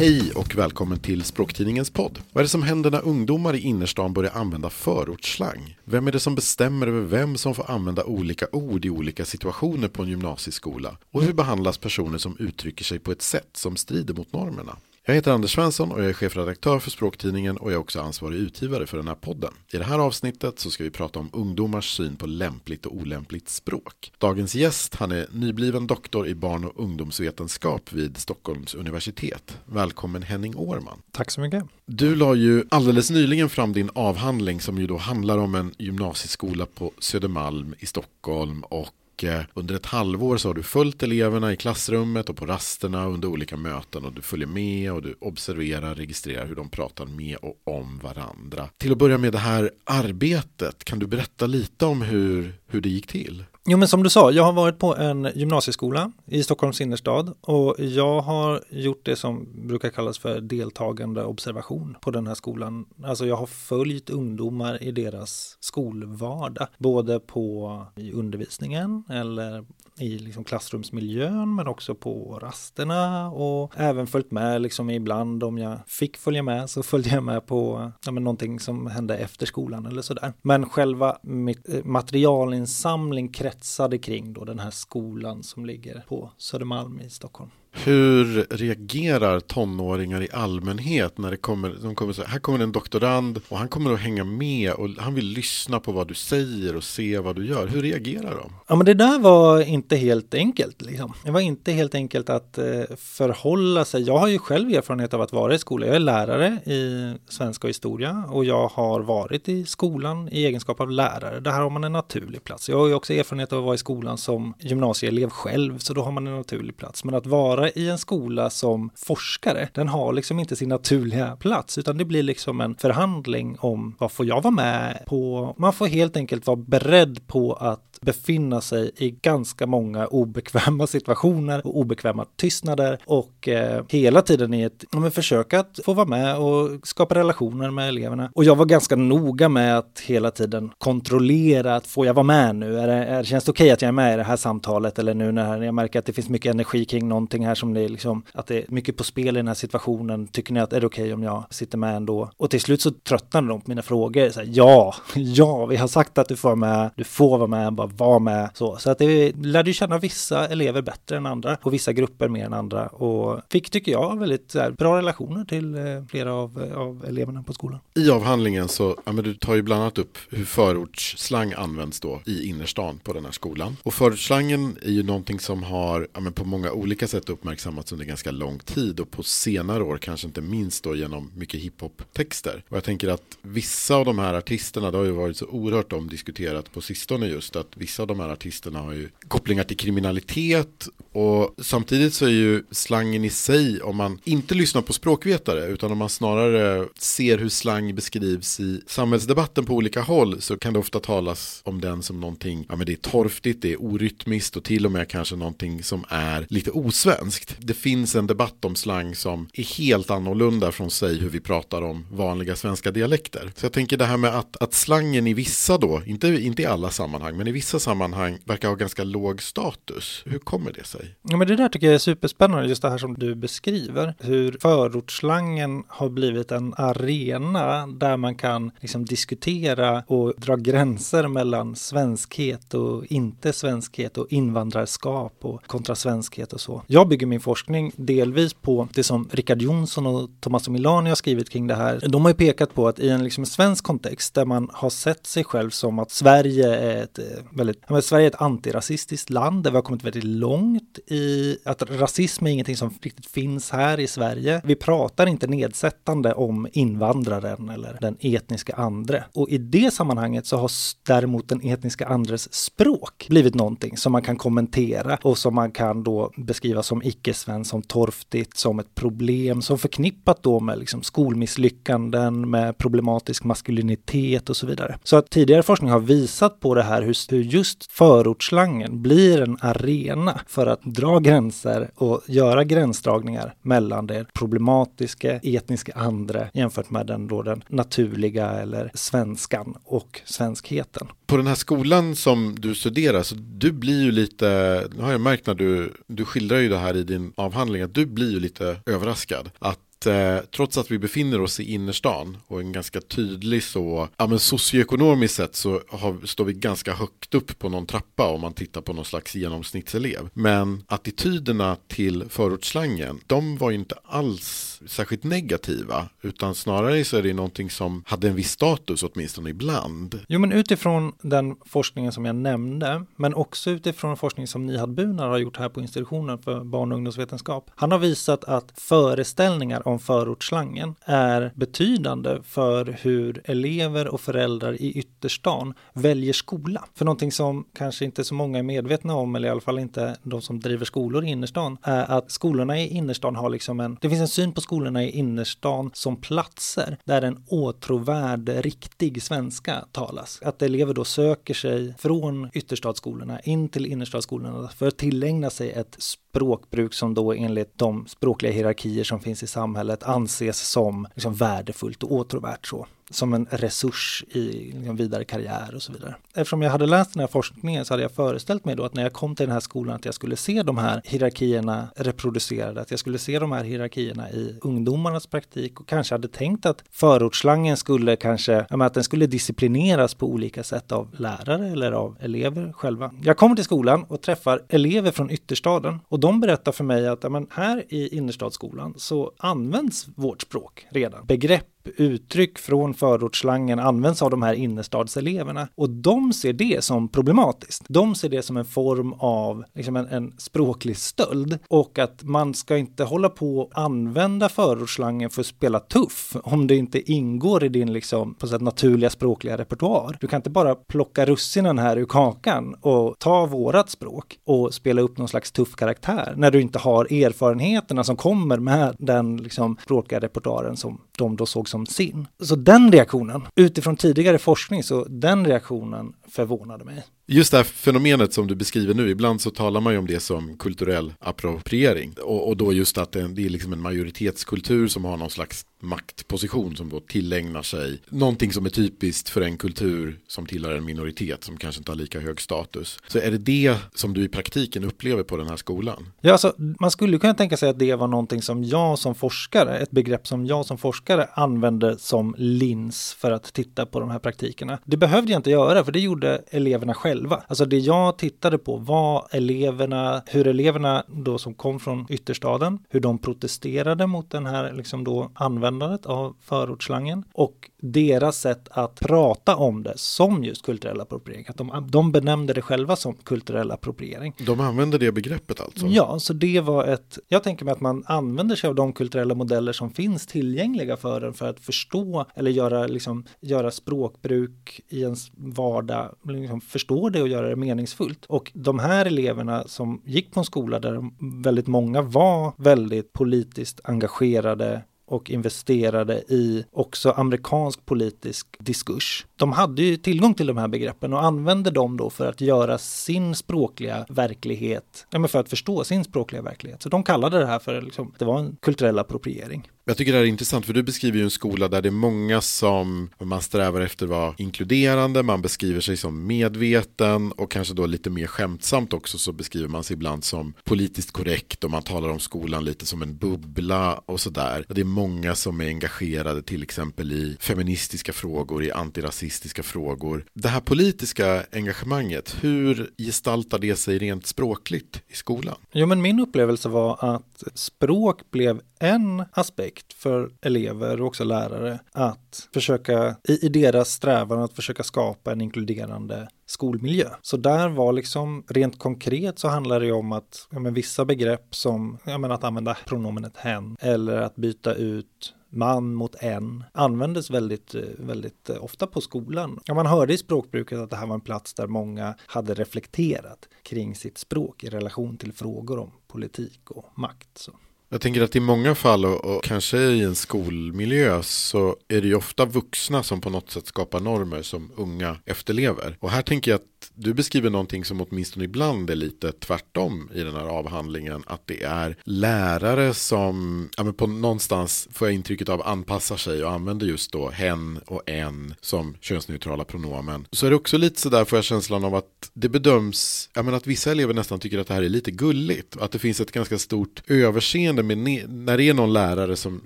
Hej och välkommen till Språktidningens podd. Vad är det som händer när ungdomar i innerstan börjar använda förortsslang? Vem är det som bestämmer över vem som får använda olika ord i olika situationer på en gymnasieskola? Och hur behandlas personer som uttrycker sig på ett sätt som strider mot normerna? Jag heter Anders Svensson och jag är chefredaktör för Språktidningen och jag är också ansvarig utgivare för den här podden. I det här avsnittet så ska vi prata om ungdomars syn på lämpligt och olämpligt språk. Dagens gäst, han är nybliven doktor i barn och ungdomsvetenskap vid Stockholms universitet. Välkommen Henning Årman. Tack så mycket. Du la ju alldeles nyligen fram din avhandling som ju då handlar om en gymnasieskola på Södermalm i Stockholm och Eh, under ett halvår så har du följt eleverna i klassrummet och på rasterna under olika möten och du följer med och du observerar, registrerar hur de pratar med och om varandra. Till att börja med det här arbetet, kan du berätta lite om hur, hur det gick till? Jo, men som du sa, jag har varit på en gymnasieskola i Stockholms innerstad och jag har gjort det som brukar kallas för deltagande observation på den här skolan. Alltså jag har följt ungdomar i deras skolvardag, både på i undervisningen eller i liksom klassrumsmiljön men också på rasterna och även följt med liksom ibland om jag fick följa med så följde jag med på ja, men någonting som hände efter skolan eller sådär. Men själva mitt eh, materialinsamling kretsade kring då den här skolan som ligger på Södermalm i Stockholm. Hur reagerar tonåringar i allmänhet när det kommer, de kommer så här, här kommer en doktorand och han kommer att hänga med och han vill lyssna på vad du säger och se vad du gör. Hur reagerar de? Ja men det där var inte helt enkelt. Liksom. Det var inte helt enkelt att eh, förhålla sig. Jag har ju själv erfarenhet av att vara i skolan. Jag är lärare i svenska och historia och jag har varit i skolan i egenskap av lärare. Där har man en naturlig plats. Jag har ju också erfarenhet av att vara i skolan som gymnasieelev själv så då har man en naturlig plats. Men att vara vara i en skola som forskare, den har liksom inte sin naturliga plats, utan det blir liksom en förhandling om vad får jag vara med på? Man får helt enkelt vara beredd på att befinna sig i ganska många obekväma situationer och obekväma tystnader och eh, hela tiden i ett ja, försök att få vara med och skapa relationer med eleverna. Och jag var ganska noga med att hela tiden kontrollera att får jag vara med nu? Är det, är, känns det okej okay att jag är med i det här samtalet eller nu när jag märker att det finns mycket energi kring någonting här som det är liksom att det är mycket på spel i den här situationen. Tycker ni att är det okej okay om jag sitter med ändå? Och till slut så tröttnade de på mina frågor. Så här, ja, ja, vi har sagt att du får vara med. Du får vara med, bara vara med. Så, så att det lärde ju känna vissa elever bättre än andra och vissa grupper mer än andra och fick, tycker jag, väldigt här, bra relationer till eh, flera av, av eleverna på skolan. I avhandlingen så, ja, men du tar ju bland annat upp hur förortsslang används då i innerstan på den här skolan. Och förortsslangen är ju någonting som har ja, men på många olika sätt uppmärksammats under ganska lång tid och på senare år kanske inte minst då genom mycket hiphop-texter. Och jag tänker att vissa av de här artisterna, det har ju varit så oerhört omdiskuterat på sistone just att vissa av de här artisterna har ju kopplingar till kriminalitet och samtidigt så är ju slangen i sig, om man inte lyssnar på språkvetare utan om man snarare ser hur slang beskrivs i samhällsdebatten på olika håll så kan det ofta talas om den som någonting, ja men det är torftigt, det är orytmiskt och till och med kanske någonting som är lite osvenskt. Det finns en debatt om slang som är helt annorlunda från sig hur vi pratar om vanliga svenska dialekter. Så jag tänker det här med att, att slangen i vissa då, inte, inte i alla sammanhang, men i vissa sammanhang verkar ha ganska låg status. Hur kommer det sig? Ja, men det där tycker jag är superspännande, just det här som du beskriver. Hur förortsslangen har blivit en arena där man kan liksom diskutera och dra gränser mellan svenskhet och inte svenskhet och invandrarskap och kontra svenskhet och så. Jag bygger min forskning delvis på det som Rickard Jonsson och Thomas Milani har skrivit kring det här. De har ju pekat på att i en liksom svensk kontext där man har sett sig själv som att Sverige är ett väldigt, väldigt, Sverige är ett antirasistiskt land där vi har kommit väldigt långt i att rasism är ingenting som riktigt finns här i Sverige. Vi pratar inte nedsättande om invandraren eller den etniska andre. Och i det sammanhanget så har däremot den etniska andres språk blivit någonting som man kan kommentera och som man kan då beskriva som icke-svensk, som torftigt, som ett problem, som förknippat då med liksom skolmisslyckanden, med problematisk maskulinitet och så vidare. Så att tidigare forskning har visat på det här hur, hur just förortsslangen blir en arena för att dra gränser och göra gränsdragningar mellan det problematiska etniska andra jämfört med den, då den naturliga eller svenskan och svenskheten. På den här skolan som du studerar, så du blir ju lite, nu har jag märkt när du, du skildrar ju det här i din avhandling, att du blir ju lite överraskad. Att att eh, trots att vi befinner oss i innerstan och en ganska tydlig så, ja men socioekonomiskt sett så har, står vi ganska högt upp på någon trappa om man tittar på någon slags genomsnittselev. Men attityderna till förortsslangen, de var ju inte alls särskilt negativa, utan snarare så är det någonting som hade en viss status åtminstone ibland. Jo, men utifrån den forskningen som jag nämnde, men också utifrån forskning som Nihad Bunar har gjort här på institutionen för barn och ungdomsvetenskap. Han har visat att föreställningar om förortsslangen är betydande för hur elever och föräldrar i ytterstan väljer skola. För någonting som kanske inte så många är medvetna om, eller i alla fall inte de som driver skolor i innerstan, är att skolorna i innerstan har liksom en, det finns en syn på skolorna i innerstan som platser där en åtråvärd, riktig svenska talas. Att elever då söker sig från ytterstadsskolorna in till innerstadsskolorna för att tillägna sig ett språkbruk som då enligt de språkliga hierarkier som finns i samhället anses som liksom värdefullt och åtråvärt så som en resurs i liksom vidare karriär och så vidare. Eftersom jag hade läst den här forskningen så hade jag föreställt mig då att när jag kom till den här skolan att jag skulle se de här hierarkierna reproducerade, att jag skulle se de här hierarkierna i ungdomarnas praktik och kanske hade tänkt att förortsslangen skulle kanske, att den skulle disciplineras på olika sätt av lärare eller av elever själva. Jag kommer till skolan och träffar elever från ytterstaden och de berättar för mig att men här i innerstadsskolan så används vårt språk redan. Begrepp uttryck från förortsslangen används av de här innerstadseleverna och de ser det som problematiskt. De ser det som en form av liksom en, en språklig stöld och att man ska inte hålla på och använda förortsslangen för att spela tuff om det inte ingår i din liksom på sätt naturliga språkliga repertoar. Du kan inte bara plocka russinen här ur kakan och ta vårat språk och spela upp någon slags tuff karaktär när du inte har erfarenheterna som kommer med den liksom språkliga repertoaren som de då såg som sin. Så den reaktionen, utifrån tidigare forskning, så den reaktionen förvånade mig. Just det här fenomenet som du beskriver nu, ibland så talar man ju om det som kulturell appropriering. Och, och då just att det, det är liksom en majoritetskultur som har någon slags maktposition som då tillägnar sig någonting som är typiskt för en kultur som tillhör en minoritet som kanske inte har lika hög status. Så är det det som du i praktiken upplever på den här skolan? Ja, alltså, man skulle kunna tänka sig att det var någonting som jag som forskare, ett begrepp som jag som forskare använde som lins för att titta på de här praktikerna. Det behövde jag inte göra, för det gjorde eleverna själva. Alltså det jag tittade på var eleverna, hur eleverna då som kom från ytterstaden, hur de protesterade mot den här liksom då användandet av förortsslangen och deras sätt att prata om det som just kulturell appropriering. Att de, de benämnde det själva som kulturell appropriering. De använde det begreppet alltså? Ja, så det var ett, jag tänker mig att man använder sig av de kulturella modeller som finns tillgängliga för en för att förstå eller göra, liksom, göra språkbruk i ens vardag, liksom förstå det att göra det meningsfullt. Och de här eleverna som gick på en skola där väldigt många var väldigt politiskt engagerade och investerade i också amerikansk politisk diskurs. De hade ju tillgång till de här begreppen och använde dem då för att göra sin språkliga verklighet, ja men för att förstå sin språkliga verklighet. Så de kallade det här för, liksom, det var en kulturell appropriering. Jag tycker det här är intressant för du beskriver ju en skola där det är många som man strävar efter att vara inkluderande, man beskriver sig som medveten och kanske då lite mer skämtsamt också så beskriver man sig ibland som politiskt korrekt och man talar om skolan lite som en bubbla och sådär. Det är många som är engagerade till exempel i feministiska frågor, i antirasistiska frågor. Det här politiska engagemanget, hur gestaltar det sig rent språkligt i skolan? Jo, men min upplevelse var att språk blev en aspekt för elever och också lärare att försöka i, i deras strävan att försöka skapa en inkluderande skolmiljö. Så där var liksom rent konkret så handlar det om att ja, men vissa begrepp som ja, men att använda pronomenet hen eller att byta ut man mot en användes väldigt, eh, väldigt eh, ofta på skolan. Ja, man hörde i språkbruket att det här var en plats där många hade reflekterat kring sitt språk i relation till frågor om politik och makt. Så. Jag tänker att i många fall och, och, kanske i en skolmiljö så är det ju ofta vuxna som på något sätt skapar normer som unga efterlever. Och här tänker jag att du beskriver någonting som åtminstone ibland är lite tvärtom i den här avhandlingen. Att det är lärare som ja, men på någonstans får jag intrycket av anpassar sig och använder just då hen och en som könsneutrala pronomen. Så är det också lite sådär får jag känslan av att det bedöms, ja men att vissa elever nästan tycker att det här är lite gulligt. Att det finns ett ganska stort överseende med när det är någon lärare som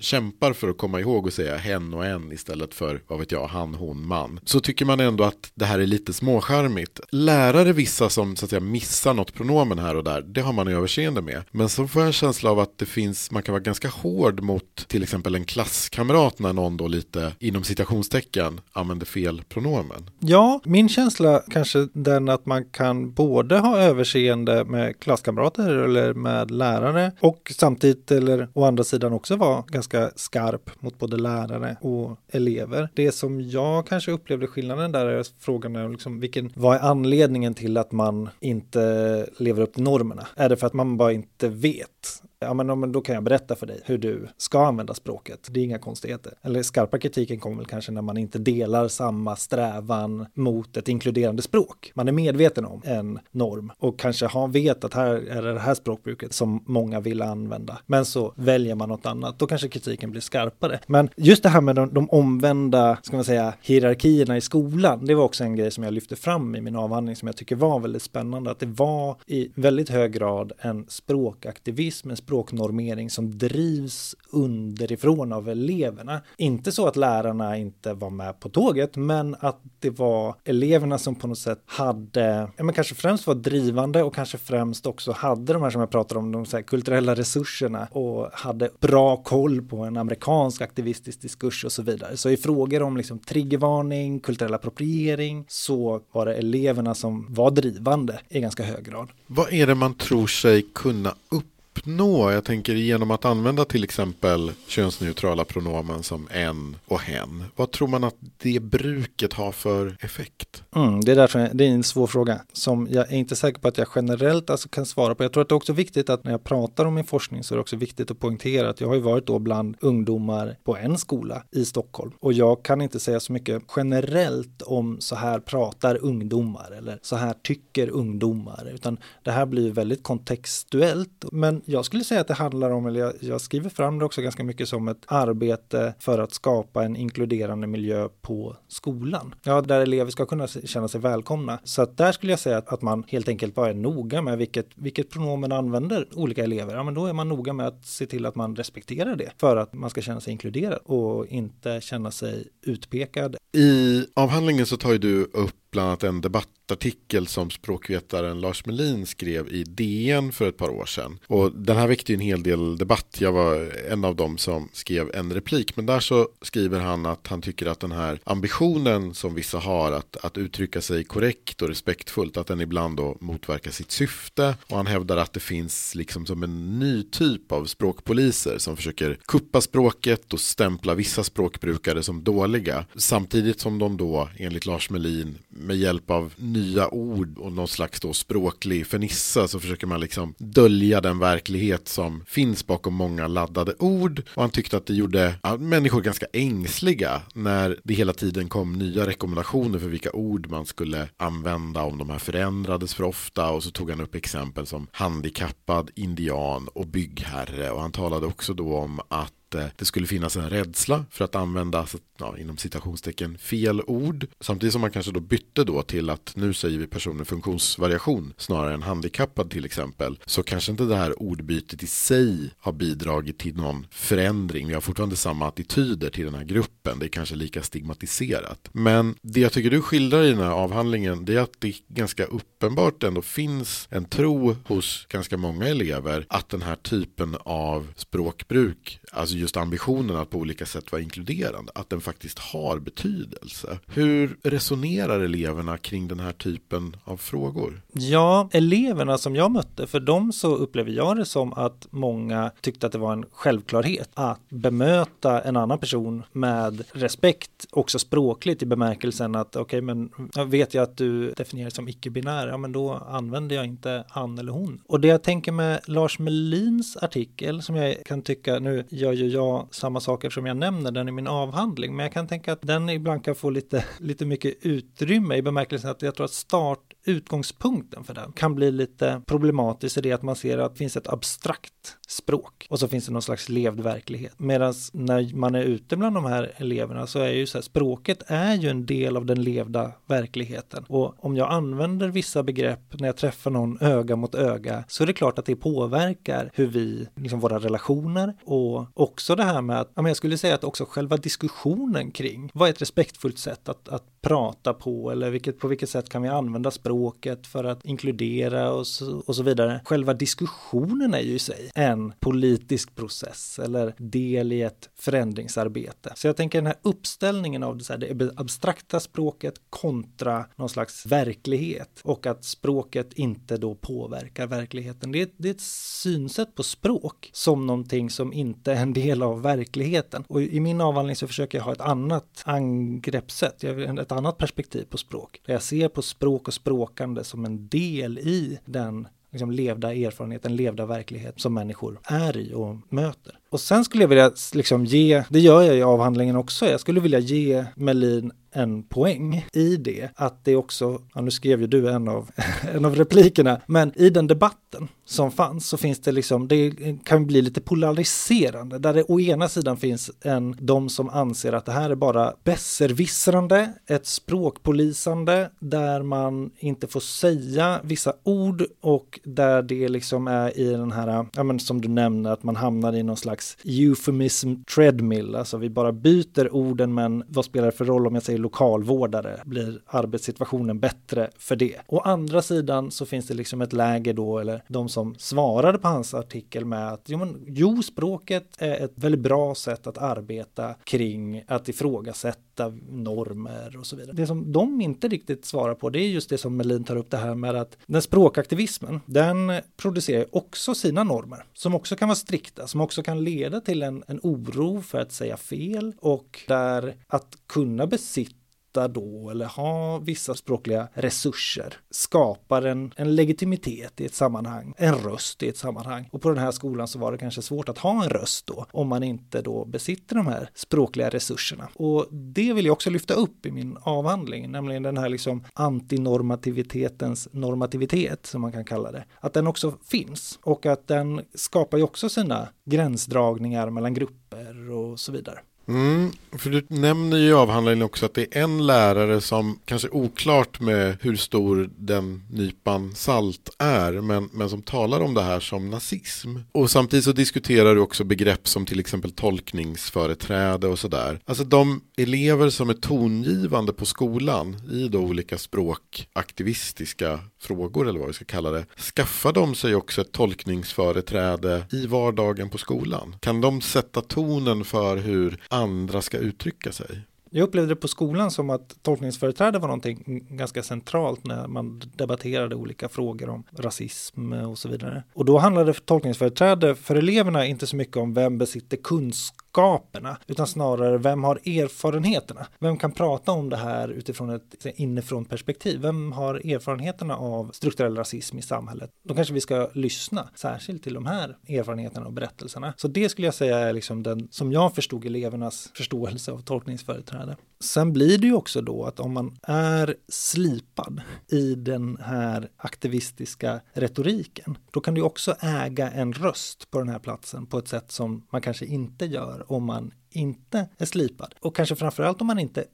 kämpar för att komma ihåg och säga hen och en istället för, vad vet jag, han, hon, man. Så tycker man ändå att det här är lite småskärmigt. Lärare vissa som så att säga missar något pronomen här och där, det har man överseende med. Men så får jag en känsla av att det finns, man kan vara ganska hård mot till exempel en klasskamrat när någon då lite inom citationstecken använder fel pronomen. Ja, min känsla kanske den att man kan både ha överseende med klasskamrater eller med lärare och samtidigt eller å andra sidan också vara ganska skarp mot både lärare och elever. Det som jag kanske upplevde skillnaden där är frågan är liksom vilken, vad är anledningen till att man inte lever upp till normerna? Är det för att man bara inte vet? Ja, men, men då kan jag berätta för dig hur du ska använda språket. Det är inga konstigheter. Eller skarpa kritiken kommer väl kanske när man inte delar samma strävan mot ett inkluderande språk. Man är medveten om en norm och kanske har, vet att här är det det här språkbruket som många vill använda. Men så väljer man något annat. Då kanske kritiken blir skarpare. Men just det här med de, de omvända, ska man säga, hierarkierna i skolan. Det var också en grej som jag lyfte fram i min avhandling som jag tycker var väldigt spännande. Att det var i väldigt hög grad en språkaktivism, en språk språknormering som drivs underifrån av eleverna. Inte så att lärarna inte var med på tåget, men att det var eleverna som på något sätt hade, ja men kanske främst var drivande och kanske främst också hade de här som jag pratade om, de så kulturella resurserna och hade bra koll på en amerikansk aktivistisk diskurs och så vidare. Så i frågor om liksom triggervarning, kulturell appropriering så var det eleverna som var drivande i ganska hög grad. Vad är det man tror sig kunna upp uppnå? Jag tänker genom att använda till exempel könsneutrala pronomen som en och hen. Vad tror man att det bruket har för effekt? Mm, det, där, det är en svår fråga som jag är inte säker på att jag generellt alltså kan svara på. Jag tror att det är också viktigt att när jag pratar om min forskning så är det också viktigt att poängtera att jag har ju varit då bland ungdomar på en skola i Stockholm och jag kan inte säga så mycket generellt om så här pratar ungdomar eller så här tycker ungdomar utan det här blir väldigt kontextuellt. Men jag skulle säga att det handlar om, eller jag, jag, skriver fram det också ganska mycket som ett arbete för att skapa en inkluderande miljö på skolan. Ja, där elever ska kunna känna sig välkomna. Så att där skulle jag säga att, att man helt enkelt bara är noga med vilket, vilket pronomen använder olika elever. Ja, men då är man noga med att se till att man respekterar det för att man ska känna sig inkluderad och inte känna sig utpekad. I avhandlingen så tar ju du upp bland annat en debattartikel som språkvetaren Lars Melin skrev i DN för ett par år sedan. Och den här väckte ju en hel del debatt. Jag var en av dem som skrev en replik. Men där så skriver han att han tycker att den här ambitionen som vissa har att, att uttrycka sig korrekt och respektfullt, att den ibland då motverkar sitt syfte. Och han hävdar att det finns liksom som en ny typ av språkpoliser som försöker kuppa språket och stämpla vissa språkbrukare som dåliga. Samtidigt som de då, enligt Lars Melin, med hjälp av nya ord och någon slags då språklig fernissa så försöker man liksom dölja den verklighet som finns bakom många laddade ord. Och han tyckte att det gjorde människor ganska ängsliga när det hela tiden kom nya rekommendationer för vilka ord man skulle använda om de här förändrades för ofta. Och så tog han upp exempel som handikappad, indian och byggherre. Och han talade också då om att Eh, det skulle finnas en rädsla för att använda alltså, ja, inom citationstecken fel ord. Samtidigt som man kanske då bytte då till att nu säger vi person med funktionsvariation snarare än handikappad till exempel. Så kanske inte det här ordbytet i sig har bidragit till någon förändring. Vi har fortfarande samma attityder till den här gruppen. Det är kanske lika stigmatiserat. Men det jag tycker du skildrar i den här avhandlingen det är att det ganska uppenbart ändå finns en tro hos ganska många elever att den här typen av språkbruk, alltså just ambitionen att på olika sätt vara inkluderande, att den faktiskt har betydelse. Hur resonerar eleverna kring den här typen av frågor? Ja, eleverna som jag mötte, för dem så upplever jag det som att många tyckte att det var en självklarhet att bemöta en annan person med respekt, också språkligt i bemärkelsen att okej, okay, men jag vet jag att du definierar som icke-binär, ja men då använder jag inte han eller hon. Och det jag tänker med Lars Melins artikel som jag kan tycka, nu gör ju jag samma saker som jag nämner den i min avhandling, men jag kan tänka att den ibland kan få lite, lite mycket utrymme i bemärkelsen att jag tror att start utgångspunkten för den kan bli lite problematisk i det att man ser att det finns ett abstrakt språk och så finns det någon slags levd verklighet. Medan när man är ute bland de här eleverna så är ju så här, språket är ju en del av den levda verkligheten. Och om jag använder vissa begrepp när jag träffar någon öga mot öga så är det klart att det påverkar hur vi, liksom våra relationer och också det här med att, jag skulle säga att också själva diskussionen kring vad är ett respektfullt sätt att, att prata på eller vilket, på vilket sätt kan vi använda språket för att inkludera oss och så vidare. Själva diskussionen är ju i sig en politisk process eller del i ett förändringsarbete. Så jag tänker den här uppställningen av det, så här, det abstrakta språket kontra någon slags verklighet och att språket inte då påverkar verkligheten. Det är, det är ett synsätt på språk som någonting som inte är en del av verkligheten. Och i min avhandling så försöker jag ha ett annat angreppssätt, ett annat perspektiv på språk. Där jag ser på språk och språkande som en del i den liksom levda erfarenheten, levda verklighet som människor är i och möter. Och sen skulle jag vilja liksom ge, det gör jag i avhandlingen också, jag skulle vilja ge Melin en poäng i det, att det också, ja, nu skrev ju du en av, en av replikerna, men i den debatten som fanns så finns det liksom, det kan bli lite polariserande, där det å ena sidan finns en, de som anser att det här är bara besserwissrande, ett språkpolisande, där man inte får säga vissa ord och där det liksom är i den här, ja men som du nämner, att man hamnar i någon slags euphemism treadmill, alltså vi bara byter orden men vad spelar det för roll om jag säger lokalvårdare, blir arbetssituationen bättre för det? Å andra sidan så finns det liksom ett läge då, eller de som svarade på hans artikel med att jo, men, jo språket är ett väldigt bra sätt att arbeta kring att ifrågasätta normer och så vidare. Det som de inte riktigt svarar på det är just det som Melin tar upp det här med att den språkaktivismen, den producerar också sina normer som också kan vara strikta, som också kan leda till en, en oro för att säga fel och där att kunna besitta då eller ha vissa språkliga resurser skapar en, en legitimitet i ett sammanhang, en röst i ett sammanhang. Och på den här skolan så var det kanske svårt att ha en röst då om man inte då besitter de här språkliga resurserna. Och det vill jag också lyfta upp i min avhandling, nämligen den här liksom antinormativitetens normativitet som man kan kalla det. Att den också finns och att den skapar ju också sina gränsdragningar mellan grupper och så vidare. Mm, för du nämner ju i avhandlingen också att det är en lärare som kanske är oklart med hur stor den nypan salt är men, men som talar om det här som nazism. Och samtidigt så diskuterar du också begrepp som till exempel tolkningsföreträde och sådär. Alltså de elever som är tongivande på skolan i då olika språkaktivistiska frågor eller vad vi ska kalla det. Skaffar de sig också ett tolkningsföreträde i vardagen på skolan? Kan de sätta tonen för hur andra ska uttrycka sig? Jag upplevde det på skolan som att tolkningsföreträde var någonting ganska centralt när man debatterade olika frågor om rasism och så vidare. Och då handlade tolkningsföreträde för eleverna inte så mycket om vem besitter kunskap kunskaperna, utan snarare vem har erfarenheterna? Vem kan prata om det här utifrån ett inifrån perspektiv? Vem har erfarenheterna av strukturell rasism i samhället? Då kanske vi ska lyssna särskilt till de här erfarenheterna och berättelserna. Så det skulle jag säga är liksom den som jag förstod elevernas förståelse av tolkningsföreträde. Sen blir det ju också då att om man är slipad i den här aktivistiska retoriken, då kan du också äga en röst på den här platsen på ett sätt som man kanske inte gör om man inte är slipad. Och kanske framförallt om man inte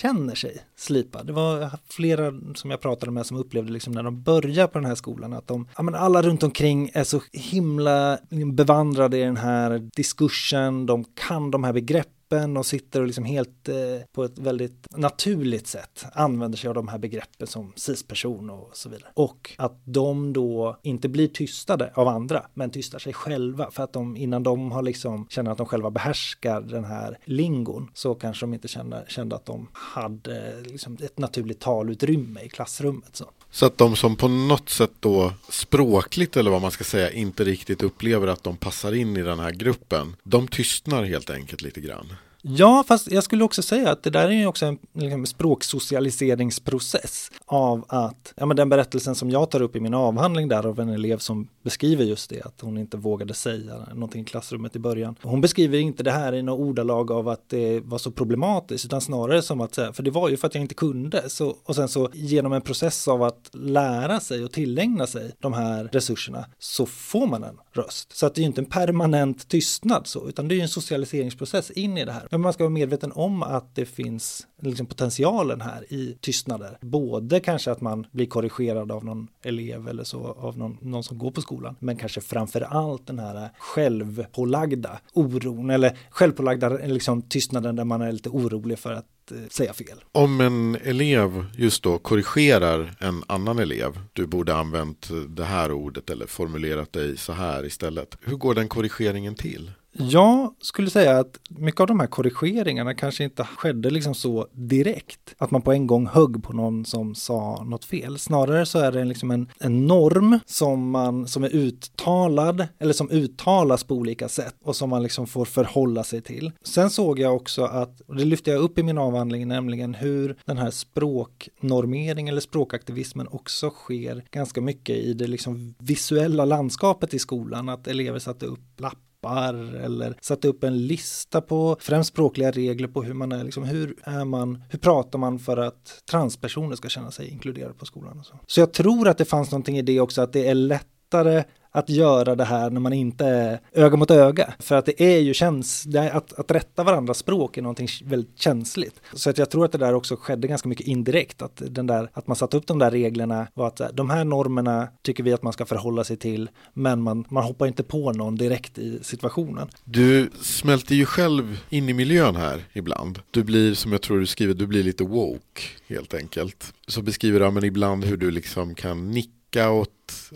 känner sig slipad. Det var flera som jag pratade med som upplevde liksom när de började på den här skolan att de, ja men alla runt omkring är så himla bevandrade i den här diskursen, de kan de här begreppen öppen och sitter och liksom helt eh, på ett väldigt naturligt sätt använder sig av de här begreppen som cis-person och så vidare. Och att de då inte blir tystade av andra, men tystar sig själva för att de innan de har liksom känner att de själva behärskar den här lingon så kanske de inte kände, kände att de hade liksom ett naturligt talutrymme i klassrummet. Så. Så att de som på något sätt då språkligt eller vad man ska säga inte riktigt upplever att de passar in i den här gruppen, de tystnar helt enkelt lite grann. Ja, fast jag skulle också säga att det där är ju också en liksom, språksocialiseringsprocess av att, ja men den berättelsen som jag tar upp i min avhandling där av en elev som beskriver just det, att hon inte vågade säga någonting i klassrummet i början. Hon beskriver inte det här i några ordalag av att det var så problematiskt, utan snarare som att, säga, för det var ju för att jag inte kunde, så, och sen så genom en process av att lära sig och tillägna sig de här resurserna så får man den röst. Så att det är ju inte en permanent tystnad så, utan det är ju en socialiseringsprocess in i det här. Men man ska vara medveten om att det finns liksom potentialen här i tystnader. Både kanske att man blir korrigerad av någon elev eller så av någon, någon som går på skolan. Men kanske framför allt den här självpålagda oron eller självpålagda liksom, tystnaden där man är lite orolig för att Eh, säga fel. Om en elev just då korrigerar en annan elev, du borde använt det här ordet eller formulerat dig så här istället. Hur går den korrigeringen till? Jag skulle säga att mycket av de här korrigeringarna kanske inte skedde liksom så direkt. Att man på en gång högg på någon som sa något fel. Snarare så är det liksom en, en norm som, man, som är uttalad eller som uttalas på olika sätt och som man liksom får förhålla sig till. Sen såg jag också att, och det lyfte jag upp i min avhandling, nämligen hur den här språknormering eller språkaktivismen också sker ganska mycket i det liksom visuella landskapet i skolan. Att elever satte upp lappar appar eller satt upp en lista på främst språkliga regler på hur man är, liksom, hur är man, hur pratar man för att transpersoner ska känna sig inkluderade på skolan. Och så. så jag tror att det fanns någonting i det också, att det är lättare att göra det här när man inte är öga mot öga. För att det är ju käns är att, att rätta varandras språk är någonting väldigt känsligt. Så att jag tror att det där också skedde ganska mycket indirekt. Att, den där, att man satte upp de där reglerna var att de här normerna tycker vi att man ska förhålla sig till. Men man, man hoppar inte på någon direkt i situationen. Du smälter ju själv in i miljön här ibland. Du blir, som jag tror du skriver, du blir lite woke helt enkelt. Så beskriver du men ibland hur du liksom kan nicka åt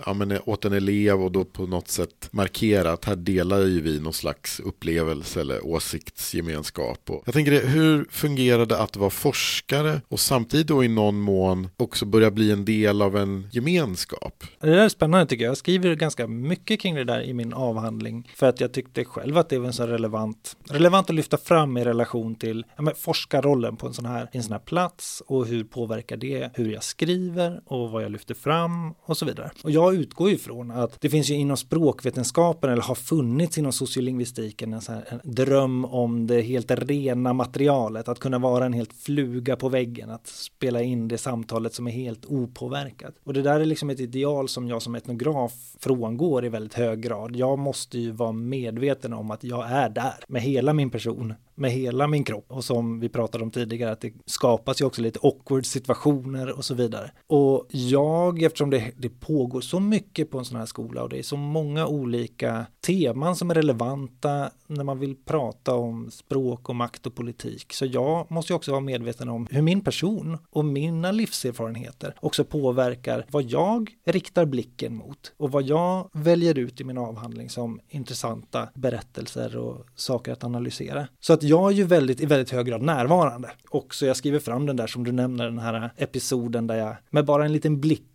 ja, men, eh, åt en elev och då på något sätt markera att här delar ju vi någon slags upplevelse eller åsiktsgemenskap. Och jag tänker, hur fungerar det att vara forskare och samtidigt då i någon mån också börja bli en del av en gemenskap? Det där är spännande tycker jag. Jag skriver ganska mycket kring det där i min avhandling för att jag tyckte själv att det var en så relevant, relevant att lyfta fram i relation till ja, men, forskarrollen på en sån, här, en sån här plats och hur påverkar det hur jag skriver och vad jag lyfter fram och så vidare. Och jag jag utgår ifrån att det finns ju inom språkvetenskapen eller har funnits inom sociolingvistiken en, så här, en dröm om det helt rena materialet, att kunna vara en helt fluga på väggen, att spela in det samtalet som är helt opåverkat. Och det där är liksom ett ideal som jag som etnograf frångår i väldigt hög grad. Jag måste ju vara medveten om att jag är där med hela min person med hela min kropp och som vi pratade om tidigare att det skapas ju också lite awkward situationer och så vidare. Och jag, eftersom det, det pågår så mycket på en sån här skola och det är så många olika teman som är relevanta när man vill prata om språk och makt och politik. Så jag måste ju också vara medveten om hur min person och mina livserfarenheter också påverkar vad jag riktar blicken mot och vad jag väljer ut i min avhandling som intressanta berättelser och saker att analysera. Så att jag är ju väldigt, i väldigt hög grad närvarande. Och så jag skriver fram den där som du nämner, den här episoden där jag med bara en liten blick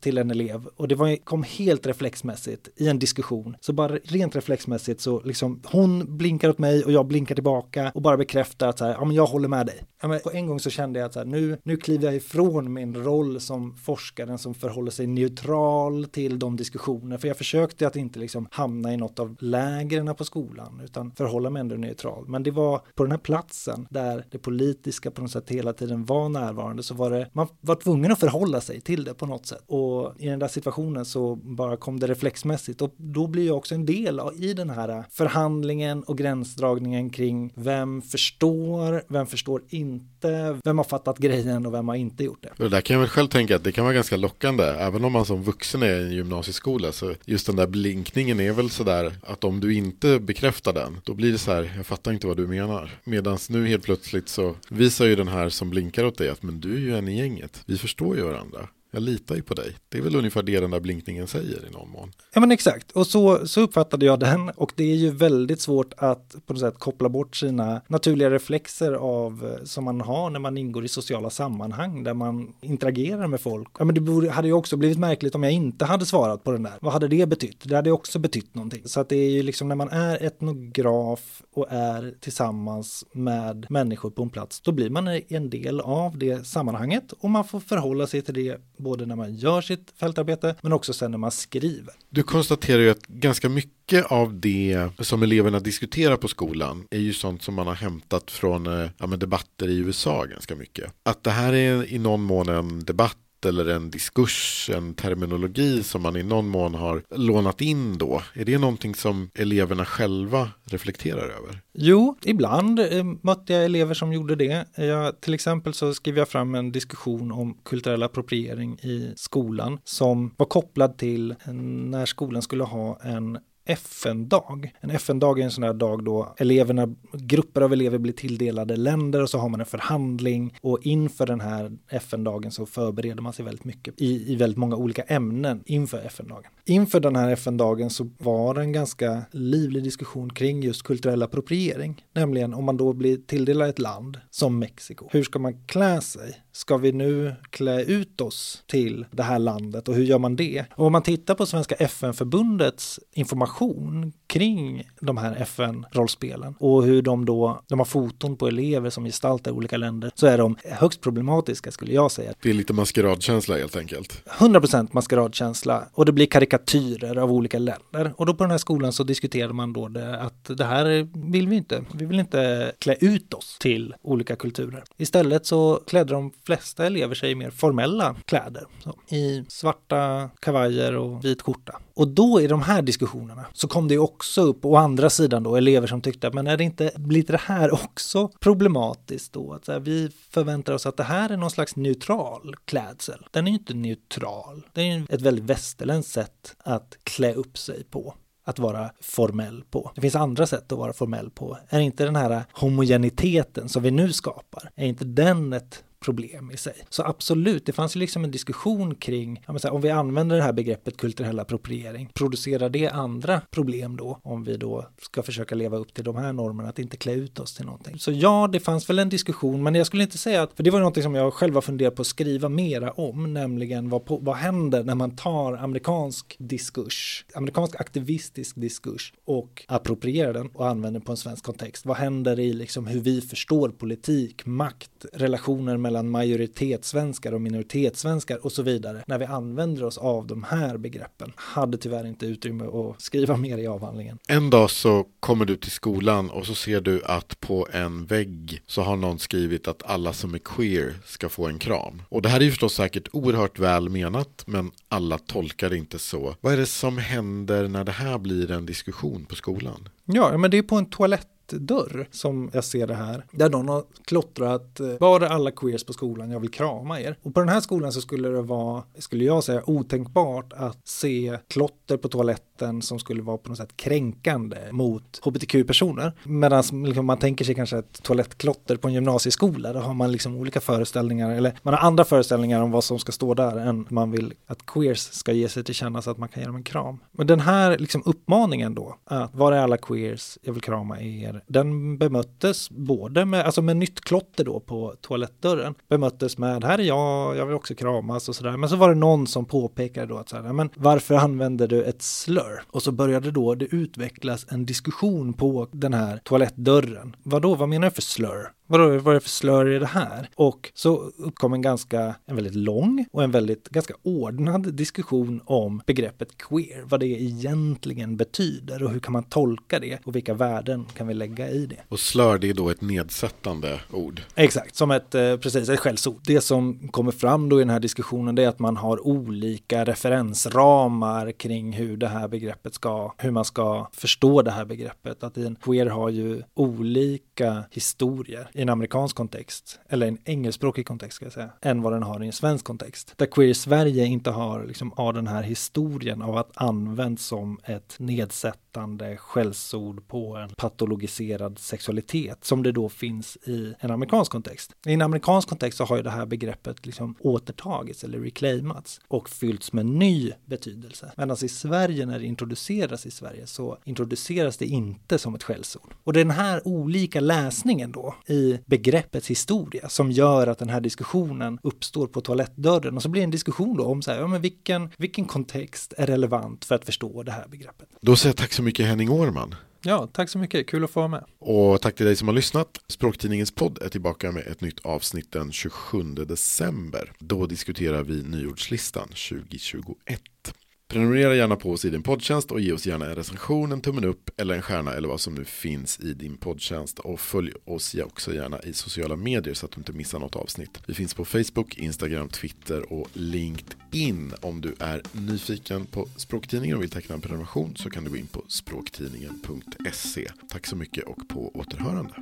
till en elev och det var, kom helt reflexmässigt i en diskussion. Så bara rent reflexmässigt så liksom hon blinkar åt mig och jag blinkar tillbaka och bara bekräftar att så här, ja men jag håller med dig. Ja, men på en gång så kände jag att så här, nu, nu kliver jag ifrån min roll som forskaren som förhåller sig neutral till de diskussioner. För jag försökte att inte liksom hamna i något av lägren på skolan utan förhålla mig ändå neutral. Men det var på den här platsen där det politiska på något sätt hela tiden var närvarande så var det, man var tvungen att förhålla sig till det på något sätt. Och i den där situationen så bara kom det reflexmässigt och då blir jag också en del i den här förhandlingen och gränsdragningen kring vem förstår, vem förstår inte, vem har fattat grejen och vem har inte gjort det. Det där kan jag väl själv tänka att det kan vara ganska lockande, även om man som vuxen är i en gymnasieskola så just den där blinkningen är väl sådär att om du inte bekräftar den, då blir det så här, jag fattar inte vad du menar. Medan nu helt plötsligt så visar ju den här som blinkar åt dig att men du är ju en i gänget, vi förstår ju varandra jag litar ju på dig. Det är väl ungefär det den där blinkningen säger i någon mån. Ja men exakt, och så, så uppfattade jag den och det är ju väldigt svårt att på något sätt koppla bort sina naturliga reflexer av eh, som man har när man ingår i sociala sammanhang där man interagerar med folk. Ja men det hade ju också blivit märkligt om jag inte hade svarat på den där. Vad hade det betytt? Det hade också betytt någonting. Så att det är ju liksom när man är etnograf och är tillsammans med människor på en plats, då blir man en del av det sammanhanget och man får förhålla sig till det både när man gör sitt fältarbete men också sen när man skriver. Du konstaterar ju att ganska mycket av det som eleverna diskuterar på skolan är ju sånt som man har hämtat från eh, ja, debatter i USA ganska mycket. Att det här är i någon mån en debatt eller en diskurs, en terminologi som man i någon mån har lånat in då? Är det någonting som eleverna själva reflekterar över? Jo, ibland eh, mötte jag elever som gjorde det. Jag, till exempel så skrev jag fram en diskussion om kulturell appropriering i skolan som var kopplad till när skolan skulle ha en FN-dag. En FN-dag är en sån här dag då eleverna, grupper av elever blir tilldelade länder och så har man en förhandling och inför den här FN-dagen så förbereder man sig väldigt mycket i, i väldigt många olika ämnen inför FN-dagen. Inför den här FN-dagen så var det en ganska livlig diskussion kring just kulturell appropriering, nämligen om man då blir tilldelad ett land som Mexiko. Hur ska man klä sig? Ska vi nu klä ut oss till det här landet och hur gör man det? Och om man tittar på Svenska FN-förbundets information relation kring de här FN-rollspelen och hur de då, de har foton på elever som gestaltar olika länder, så är de högst problematiska skulle jag säga. Det är lite maskeradkänsla helt enkelt. 100% maskeradkänsla och det blir karikatyrer av olika länder. Och då på den här skolan så diskuterade man då det, att det här vill vi inte. Vi vill inte klä ut oss till olika kulturer. Istället så klädde de flesta elever sig i mer formella kläder. Så, I svarta kavajer och vit skjorta. Och då i de här diskussionerna så kom det ju också också upp å andra sidan då elever som tyckte att men är det inte, blir det här också problematiskt då? Att så här, vi förväntar oss att det här är någon slags neutral klädsel. Den är ju inte neutral. Det är ju ett väldigt västerländskt sätt att klä upp sig på att vara formell på. Det finns andra sätt att vara formell på. Är inte den här homogeniteten som vi nu skapar, är inte den ett problem i sig. Så absolut, det fanns ju liksom en diskussion kring, säga, om vi använder det här begreppet kulturell appropriering, producerar det andra problem då, om vi då ska försöka leva upp till de här normerna, att inte klä ut oss till någonting. Så ja, det fanns väl en diskussion, men jag skulle inte säga att, för det var någonting som jag själv har funderat på att skriva mera om, nämligen vad, på, vad händer när man tar amerikansk diskurs, amerikansk aktivistisk diskurs och approprierar den och använder på en svensk kontext. Vad händer i liksom hur vi förstår politik, makt, relationer med mellan majoritetssvenskar och minoritetssvenskar och så vidare när vi använder oss av de här begreppen. Hade tyvärr inte utrymme att skriva mer i avhandlingen. En dag så kommer du till skolan och så ser du att på en vägg så har någon skrivit att alla som är queer ska få en kram. Och det här är ju förstås säkert oerhört väl menat men alla tolkar det inte så. Vad är det som händer när det här blir en diskussion på skolan? Ja, men det är på en toalett dörr som jag ser det här. Där någon har klottrat, eh, var är alla queers på skolan, jag vill krama er. Och på den här skolan så skulle det vara, skulle jag säga, otänkbart att se klotter på toaletten som skulle vara på något sätt kränkande mot hbtq-personer. Medan liksom, man tänker sig kanske ett toalettklotter på en gymnasieskola, då har man liksom olika föreställningar, eller man har andra föreställningar om vad som ska stå där än man vill att queers ska ge sig till känna så att man kan ge dem en kram. Men den här liksom uppmaningen då, att var är alla queers, jag vill krama er, den bemöttes både med, alltså med nytt klotter då på toalettdörren, bemöttes med här är jag, jag vill också kramas och sådär. Men så var det någon som påpekade då att så här, men varför använder du ett slur? Och så började då det utvecklas en diskussion på den här toalettdörren. Vad då, vad menar du för slur? Vadå, vad är det för slör i det här? Och så uppkom en ganska, en väldigt lång och en väldigt ganska ordnad diskussion om begreppet queer, vad det egentligen betyder och hur kan man tolka det och vilka värden kan vi lägga i det. Och slör, det är då ett nedsättande ord? Exakt, som ett, eh, precis, ett skällsord. Det som kommer fram då i den här diskussionen är att man har olika referensramar kring hur det här begreppet ska, hur man ska förstå det här begreppet. Att en queer har ju olika amerikanska historier i en amerikansk kontext, eller en engelskspråkig kontext ska jag säga, än vad den har i en svensk kontext. Där Queer Sverige inte har liksom av den här historien av att användas som ett nedsättande skällsord på en patologiserad sexualitet som det då finns i en amerikansk kontext. I en amerikansk kontext så har ju det här begreppet liksom återtagits eller reclaimats och fyllts med ny betydelse. Medan i Sverige när det introduceras i Sverige så introduceras det inte som ett skällsord. Och det är den här olika läsningen då i begreppets historia som gör att den här diskussionen uppstår på toalettdörren och så blir det en diskussion då om så här, ja, men vilken, vilken kontext är relevant för att förstå det här begreppet. Då säger jag tack så mycket Henning Årman. Ja, tack så mycket. Kul att få vara med. Och tack till dig som har lyssnat. Språktidningens podd är tillbaka med ett nytt avsnitt den 27 december. Då diskuterar vi nyordslistan 2021. Prenumerera gärna på oss i din poddtjänst och ge oss gärna en recension, en tummen upp eller en stjärna eller vad som nu finns i din poddtjänst. Och följ oss också gärna i sociala medier så att du inte missar något avsnitt. Vi finns på Facebook, Instagram, Twitter och LinkedIn. Om du är nyfiken på Språktidningen och vill teckna en prenumeration så kan du gå in på språktidningen.se. Tack så mycket och på återhörande.